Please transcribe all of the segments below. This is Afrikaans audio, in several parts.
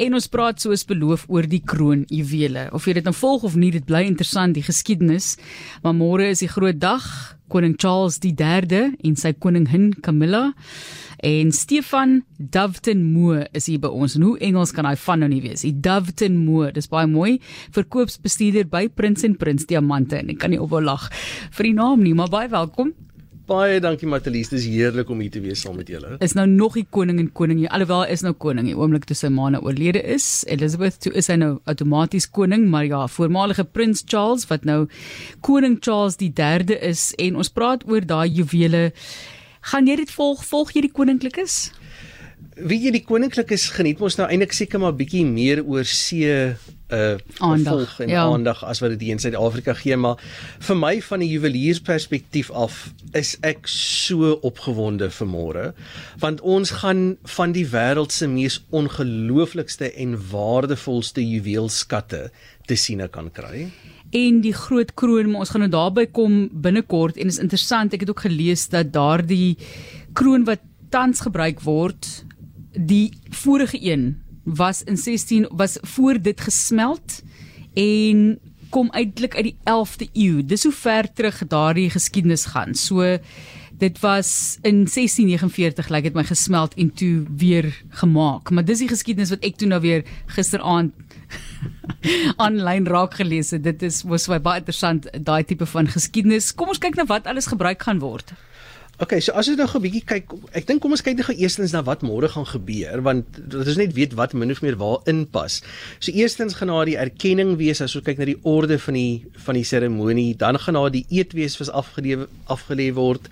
En ons praat soos beloof oor die kroonjuwele. Of jy dit nou volg of nie, dit bly interessant die geskiedenis. Maar môre is die groot dag, koning Charles III en sy koningin Camilla. En Stefan Doveton Moore is hier by ons. En hoe Engels kan hy van nou nie wees? Die Doveton Moore, dis baie mooi. Verkoopsbestuurder by Prins en Prins Diamante en ek kan nie ophou lag vir die naam nie, maar baie welkom. Baie dankie Matelies, dis heerlik om hier te wees saam met julle. Is nou nog die koning en koningin, alhoewel is nou koning die oomblik toe sy ma nou oorlede is. Elizabeth toe is hy nou outomaties koning, maar ja, voormalige prins Charles wat nou koning Charles die 3de is en ons praat oor daai juwele. Gaan jy dit volg? Volg jy die koninklikes? Wie jy die koninklikes geniet mos nou eintlik seker maar bietjie meer oor see uh aandag en ja. aandag as wat dit hier in Suid-Afrika gee maar vir my van 'n juweliersperspektief af is ek so opgewonde vir môre want ons gaan van die wêreld se mees ongelooflikste en waardevolste juweelskatte te sien kan kry en die groot kroon maar ons gaan nou daarby kom binnekort en is interessant ek het ook gelees dat daardie kroon wat tans gebruik word die vorige een was in 16 was voor dit gesmeld en kom uitelik uit die 11de eeu. Dis hoe ver terug daardie geskiedenis gaan. So dit was in 1649 lyk like dit my gesmeld en toe weer gemaak. Maar dis die geskiedenis wat ek toe nou weer gisteraand aanlyn raak gelees het. Dit is was baie interessant daai tipe van geskiedenis. Kom ons kyk na wat alles gebruik gaan word. Okay, so as ons nou 'n bietjie kyk, ek dink kom ons kyk net eerstens na wat môre gaan gebeur want dit is net weet wat min of meer waar inpas. So eerstens gaan daar die erkenning wees as ons kyk na die orde van die van die seremonie, dan gaan daar die eet wees wat afgelewe afgelê word.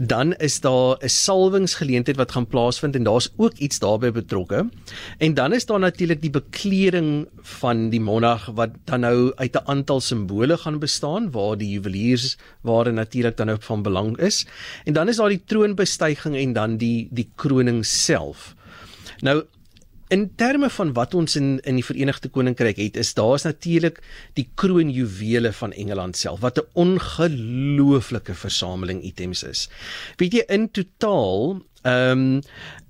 Dan is daar 'n salwingsgeleentheid wat gaan plaasvind en daar's ook iets daarbey betrokke. En dan is daar natuurlik die bekleding van die monarg wat dan nou uit 'n aantal simbole gaan bestaan waar die juweliers ware natuurlik dan nou van belang is. En dan is daar die troonbestuiging en dan die die kroning self. Nou in terme van wat ons in in die Verenigde Koninkryk het, is daar's natuurlik die kroonjuwele van Engeland self wat 'n ongelooflike versameling items is. Weet jy in totaal ehm um,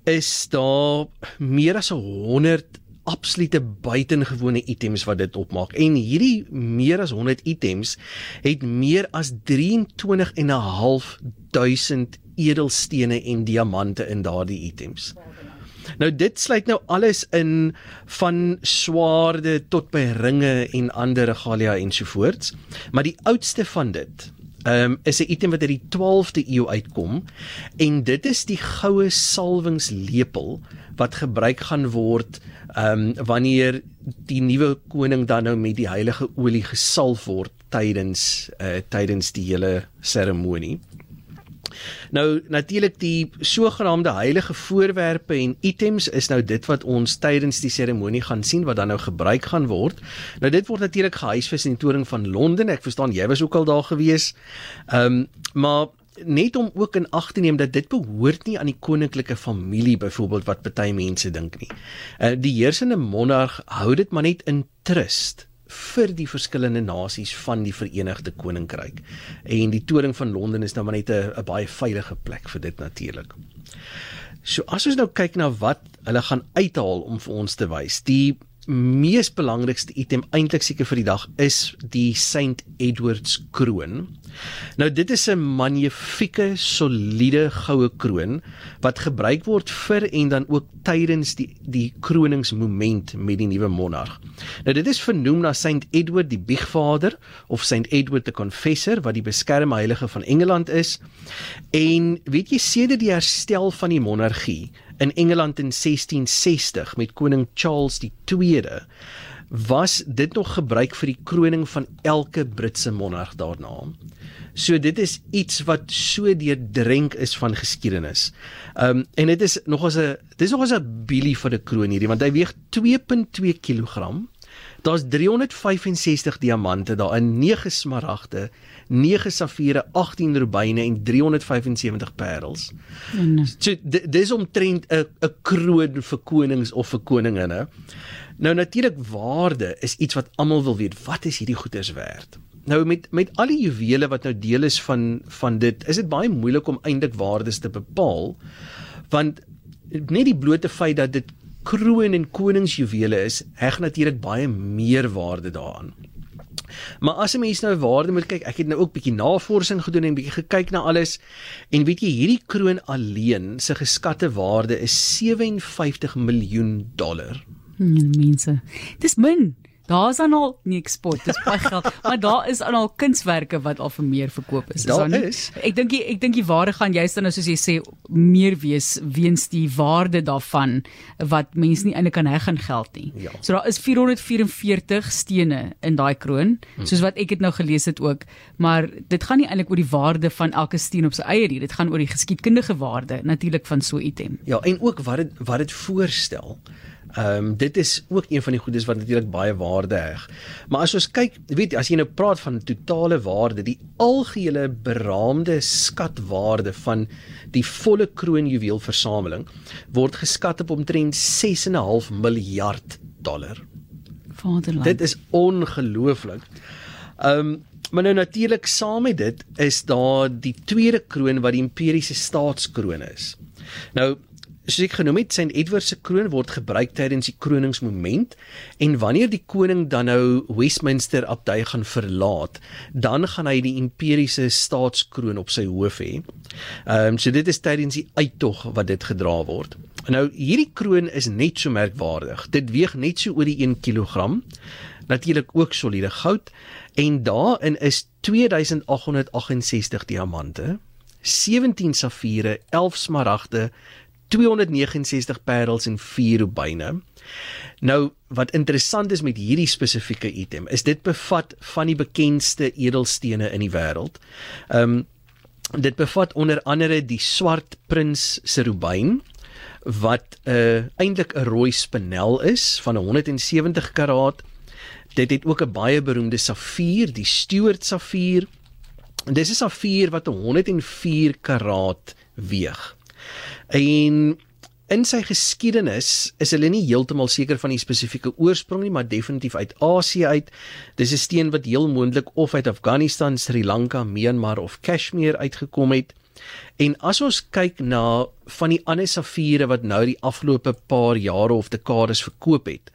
is daar meer as 100 absolute buitengewone items wat dit opmaak. En hierdie meer as 100 items het meer as 23 en 'n half duisend edelstene en diamante in daardie items. Nou dit sluit nou alles in van swaarde tot by ringe en ander regalia ensovoorts. Maar die oudste van dit um, is 'n item wat uit die 12de eeu uitkom en dit is die goue salwingslepel wat gebruik gaan word ehm um, wanneer die nuwe koning dan nou met die heilige olie gesalf word tydens uh, tydens die hele seremonie. Nou natuurlik die sogenaamde heilige voorwerpe en items is nou dit wat ons tydens die seremonie gaan sien wat dan nou gebruik gaan word. Nou dit word natuurlik gehuisves in die toring van Londen. Ek verstaan jy was ook al daar gewees. Ehm um, maar net om ook in ag te neem dat dit behoort nie aan die koninklike familie byvoorbeeld wat baie mense dink nie. Uh, die heersende monarg hou dit maar net in trust vir die verskillende nasies van die Verenigde Koninkryk. En die toring van Londen is nou maar net 'n baie veilige plek vir dit natuurlik. So as ons nou kyk na wat hulle gaan uithaal om vir ons te wys, die mees belangrikste item eintlik seker vir die dag is die St Edwards kroon. Nou dit is 'n magnifieke, soliede goue kroon wat gebruik word vir en dan ook tydens die die kroningsmoment met die nuwe monarg. Nou dit is vernoem na St Edward die Biegvader of St Edward the Confessor wat die beskermheilige van Engeland is. En weet jy sedert die herstel van die monargie in Engeland in 1660 met koning Charles II was dit nog gebruik vir die kroning van elke Britse monarg daarna. So dit is iets wat so deurdrenk is van geskiedenis. Um en dit is nog as 'n dis nog as 'n bilie vir 'n kroon hierdie want hy weeg 2.2 kg. Daar's 365 diamante daarin, 9 smaragde, 9 safiere, 18 rubyne en 375 parels. So dis omtrent 'n 'n kroon vir konings of vir koninginne. Nou natuurlik waarde is iets wat almal wil weet. Wat is hierdie goederes werd? Nou met met al die juwele wat nou deel is van van dit, is dit baie moeilik om eintlik waardes te bepaal want net die blote feit dat dit kroon en koningsjuwele is, heg natuurlik baie meer waarde daaraan. Maar as 'n mens nou waarde moet kyk, ek het nou ook bietjie navorsing gedoen en bietjie gekyk na alles en weet jy hierdie kroon alleen se geskatte waarde is 57 miljoen dollar. Hmm, mense. Dis min. Daar's dan al nie eksport, dis baie geld, maar daar is aan al kunswerke wat al vir meer verkoop is. Daar is. is. Ek dink ek dink die waarde gaan juist dan nou soos jy sê meer wees weens die waarde daarvan wat mense nie eintlik kan heg aan geld nie. Ja. So daar is 444 stene in daai kroon, soos wat ek dit nou gelees het ook, maar dit gaan nie eintlik oor die waarde van elke steen op sy eie nie, dit gaan oor die geskiedkundige waarde natuurlik van so 'n item. Ja, en ook wat dit wat dit voorstel. Ehm um, dit is ook een van die goedes wat natuurlik baie waarde heg. Maar as ons kyk, weet as jy nou praat van totale waarde, die algehele beraamde skatwaarde van die volle kroonjuweel versameling word geskat op omtrent 6.5 miljard dollar. Vaderland. Dit is ongelooflik. Ehm um, maar nou natuurlik saam met dit is daar die tweede kroon wat die imperiese staatskroon is. Nou soos ek genoem het, St Edward se kroon word gebruik tydens die kroningsmoment en wanneer die koning dan nou Westminster Abdij gaan verlaat, dan gaan hy die imperiese staatskroon op sy hoof hê. Ehm um, so dit is tydens die uittog wat dit gedra word. Nou hierdie kroon is net so merkwaardig. Dit weeg net so oor die 1 kg. Natuurlik ook soliede goud en daarin is 2868 diamante, 17 safiere, 11 smaragde, 269 parels en 4 rubyne. Nou wat interessant is met hierdie spesifieke item is dit bevat van die bekendste edelstene in die wêreld. Ehm um, dit bevat onder andere die swart prins se rubyn wat 'n uh, eintlik 'n rooi spinel is van 170 karaat. Dit het ook 'n baie beroemde safier, die Stewart safier. Dis 'n safier wat 104 karaat weeg. En in sy geskiedenis is hulle nie heeltemal seker van die spesifieke oorsprong nie, maar definitief uit Asië uit. Dis 'n steen wat heel moontlik of uit Afghanistan, Sri Lanka, Myanmar of Kashmir uitgekom het. En as ons kyk na van die ander safiere wat nou die afgelope paar jare of dekades verkoop het,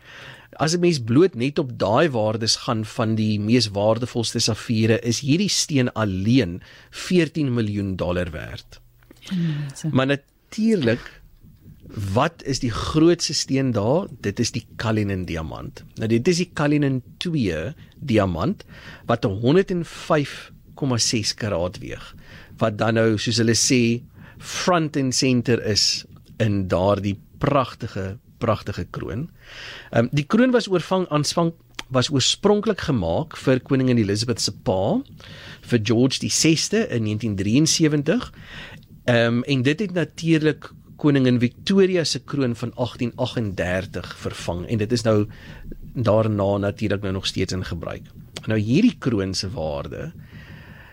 as 'n mens bloot net op daai waardes gaan van die mees waardevolste safiere, is hierdie steen alleen 14 miljoen dollar werd. Mense. Maar natuurlik wat is die grootste steen daar? Dit is die Cullinan diamant. Nou dit is die Cullinan 2 diamant wat 105,6 karaat weeg. Wat dan nou soos hulle sê front and center is in daardie pragtige pragtige kroon. Ehm um, die kroon was oorvang aanvang was oorspronklik gemaak vir koningin Elizabeth se pa vir George die 6de in 1973 Ehm um, en dit het natuurlik koningin Victoria se kroon van 1838 vervang en dit is nou daarna natuurlik nou nog steeds in gebruik. Nou hierdie kroon se waarde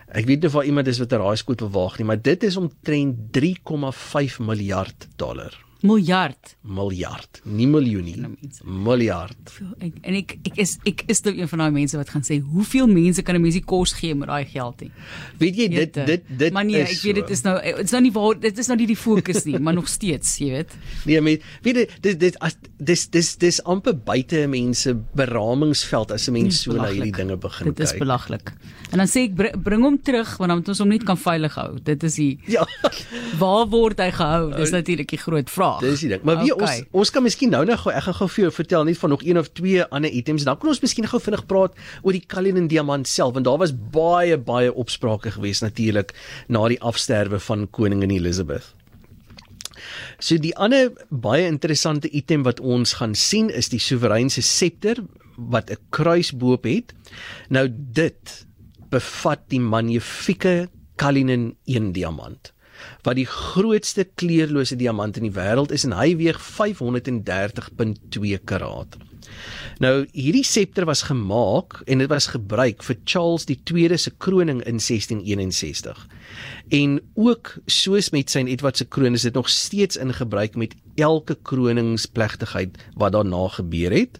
Ek weet nie of daar iemand is wat 'n raaiskoot bewaag nie, maar dit is omtrent 3,5 miljard dollar. Miljard. Miljard, nie miljoenie. Nou, mense. Miljard. Ek, en ek ek is ek is nou een van daai mense wat gaan sê hoeveel mense kan 'n mens nie kos gee met daai geld nie. Weet jy dit dit dit Maar nee, ek weet dit is nou dit is nou nie waar dit is nou nie die fokus nie, maar nog steeds, jy weet. Nee, met weet jy dit dit as dis dis dis amper buite mense beramingsveld as 'n mens so na hierdie dinge begin Dit is kyk. belaglik. En dan sê ek br bring hom terug want dan moet ons hom net kan veilig hou. Dit is die Ja. waar word hy gehou? Dis natuurlik die groot vraag. Dis die ding. Maar wie Okay. ons ons kan miskien nou gou ek gaan gou vir jou vertel net van nog een of twee ander items. Dan kan ons miskien gou vinnig praat oor die Cullinan diamant self want daar was baie baie opsprake geweest natuurlik na die afsterwe van koningin Elizabeth. So die ander baie interessante item wat ons gaan sien is die soewerein se septer wat 'n kruis bo-op het. Nou dit bevat die magnifieke Cullinan 1 diamant wat die grootste kleurlose diamant in die wêreld is en hy weeg 530.2 karaat. Nou hierdie septer was gemaak en dit was gebruik vir Charles II se kroning in 1661. En ook soos met sy Edward se kroon is dit nog steeds in gebruik met elke kroningsplegtigheid wat daarna gebeur het.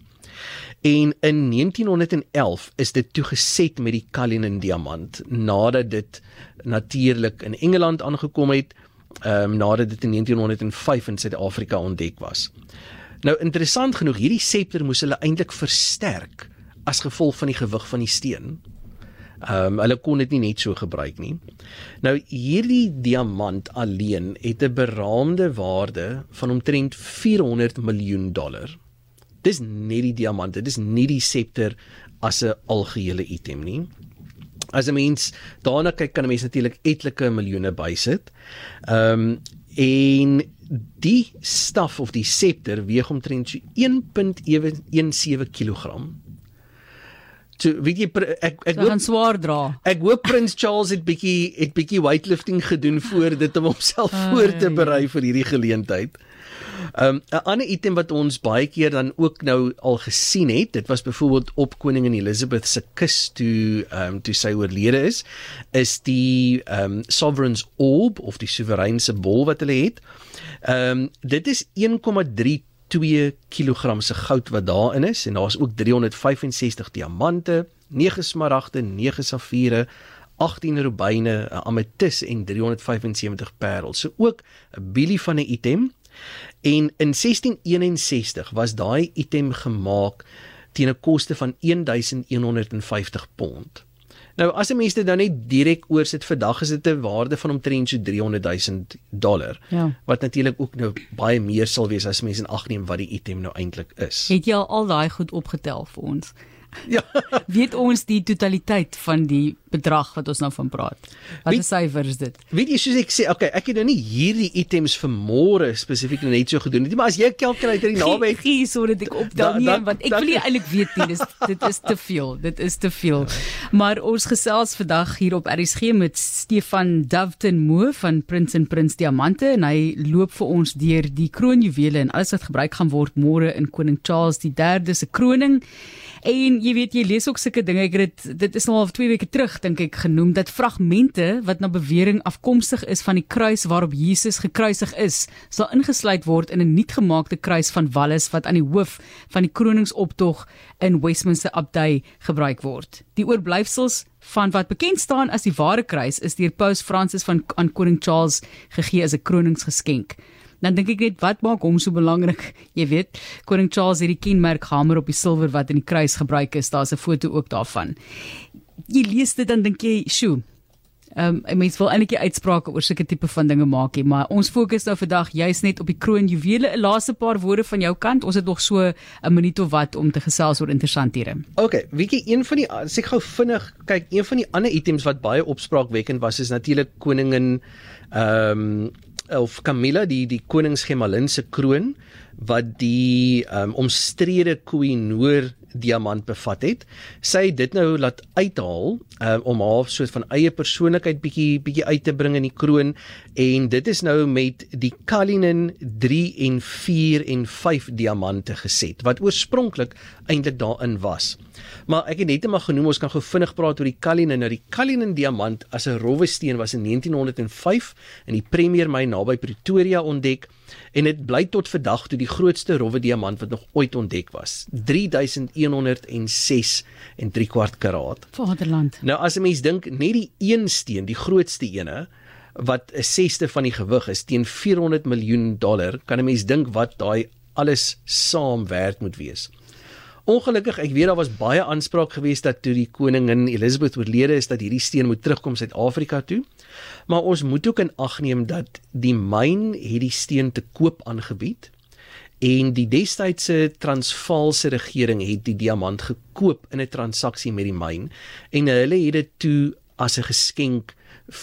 En in 1911 is dit toegeset met die Cullinan diamant nadat dit natuurlik in Engeland aangekom het, ehm um, nadat dit in 1905 in Suid-Afrika ontdek was. Nou interessant genoeg, hierdie septer moes hulle eintlik versterk as gevolg van die gewig van die steen. Ehm um, hulle kon dit nie net so gebruik nie. Nou hierdie diamant alleen het 'n beraamde waarde van omtrent 400 miljoen dollar. Dis net die diamant, dit is nie die septer as 'n algehele item nie. As 'n mens daarna kyk, kan 'n mens natuurlik etlike miljoene bysit. Ehm um, en die staf of die septer weeg omtrent so 1.17 kg. So weet jy ek ek hoop swaar dra. Ek hoop Prins Charles het bietjie het bietjie weightlifting gedoen voor dit om homself voor te berei vir hierdie geleentheid. Um 'n ander item wat ons baie keer dan ook nou al gesien het, dit was byvoorbeeld op koningin Elizabeth se kus toe um toe sy oorlede is, is die um sovereign's orb of die soewerein se bol wat hulle het. Um dit is 1,3 2 kg se goud wat daarin is en daar's ook 365 diamante, 9 smaragde, 9 safiere, 18 rubyne, 'n ametis en 375 parels. So ook 'n bilie van 'n item. En in 1661 was daai item gemaak teen 'n koste van 1150 pond. Nou as 'n mens dit dan net direk oorsit vandag is dit 'n waarde van omtrent so 300 000 dollar. Ja. Wat natuurlik ook nou baie meer sal wees as mense in ag neem wat die item nou eintlik is. Het jy al daai goed opgetel vir ons? Ja. weet ons die totaliteit van die bedrag wat ons nou van praat. Wat is syfer is dit? Weet jy soos ek sê, okay, ek het nou nie hierdie items vir môre spesifiek net so gedoen nie, maar as jy 'n kalkulator hier naby het, gee so dat ek optel nie want ek wil nie eintlik weet nie, dis dit is te veel. Dit is te veel. Maar ons gesels vandag hier op RSG met Stefan Dovton Moe van Prince and Prince Diamante en hy loop vir ons deur die kroonjuwele en alles wat gebruik gaan word môre in koning Charles III se kroning. En jy weet jy lees ook sulke dinge ek het dit dit is nou al 2 weke terug dink ek genoem dat fragmente wat na bewering afkomstig is van die kruis waarop Jesus gekruisig is, sal ingesluit word in 'n nuutgemaakte kruis van Wallis wat aan die hoof van die kroningsoptog in Westminster Abbey gebruik word. Die oorblyfsels van wat bekend staan as die ware kruis is deur Paus Fransis van aan koning Charles gegee as 'n kroningsgeskenk dan dink ek net wat maak hom so belangrik? Jy weet, koning Charles het die kenmerk hamer op die silwer wat in die kruis gebruik is. Daar's 'n foto ook daarvan. Jy lees dit dan dink jy, "Sjoe, Ehm um, mense wil eintlik uitsprake oor sulke tipe van dinge maak hê, maar ons fokus nou vandag juist net op die kroonjuwele. 'n Laaste paar woorde van jou kant. Ons het nog so 'n minuut of wat om te gesels oor interessanthede. OK, weet jy een van die sê ek gou vinnig, kyk, een van die ander items wat baie opspraakwekkend was is natuurlik koningin ehm um, of Camilla die die koningsgemalin se kroon wat die um, omstrede Koh-i-Noor diamant bevat het. Sy het dit nou laat uithaal um, om haar soort van eie persoonlikheid bietjie bietjie uit te bring in die kroon en dit is nou met die Cullinan 3 en 4 en 5 diamante geset wat oorspronklik eintlik daarin was. Maar ek het net eendag genoem ons kan gou vinnig praat oor die Cullinan. Nou die Cullinan diamant as 'n rowwe steen was in 1905 in die Premier Mine naby Pretoria ontdek en dit bly tot vandag toe die grootste rowwe diamant wat nog ooit ontdek was. 3106 en 3 kwart karaat. Vaderland. Nou as 'n mens dink net die een steen, die grootste ene wat 'n sesde van die gewig is teen 400 miljoen dollar, kan 'n mens dink wat daai alles saam werd moet wees. Ongelukkig, ek weet daar was baie aanspraak geweest dat toe die koningin Elizabeth oorlede is dat hierdie steen moet terugkom Suid-Afrika toe. Maar ons moet ook in ag neem dat die myn hierdie steen te koop aangebied en die destydse Transvaalse regering het die diamant gekoop in 'n transaksie met die myn en hulle het dit toe as 'n geskenk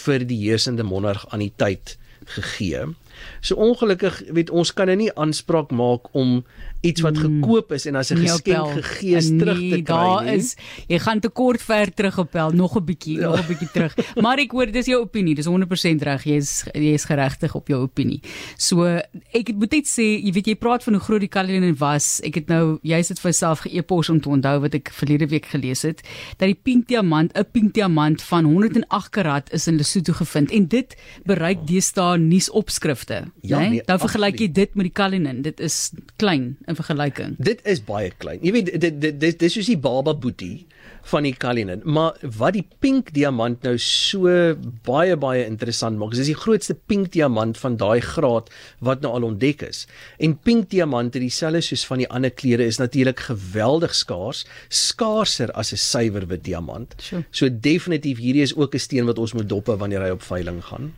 vir die heersende monarg aan die tyd gegee. So ongelukkig weet ons kan nou nie aanspraak maak om iets wat hmm. gekoop is en as 'n geskenk gegee is terug te kry daar nie. is jy gaan te kort ver terug op pel nog 'n bietjie nog 'n bietjie terug. Maar ek hoor dis jou opinie, dis 100% reg. Jy is jy is geregtig op jou opinie. So ek moet net sê, jy weet jy praat van hoe groot die Cullinan was. Ek het nou jy's dit vir myself geëpos om te onthou wat ek verlede week gelees het dat die pink diamant, 'n pink diamant van 108 karat is in Lesotho gevind en dit bereik deesdae nuusopskrifte dieselfde, Ja, né? nee, Dan vergelyk jy dit met die Cullinan. Dit is klein in vergelyking. Dit is baie klein. Jy weet dit dit dit dis soos die baba boetie van die Cullinan, maar wat die pink diamant nou so baie baie interessant maak, is dis die grootste pink diamant van daai graad wat nou al ontdek is. En pink diamante dieselfde soos van die ander kleure is natuurlik geweldig skaars, skaarser as 'n suiwer wit diamant. Sure. So definitief hierdie is ook 'n steen wat ons moet dop wanneer hy op veiling gaan.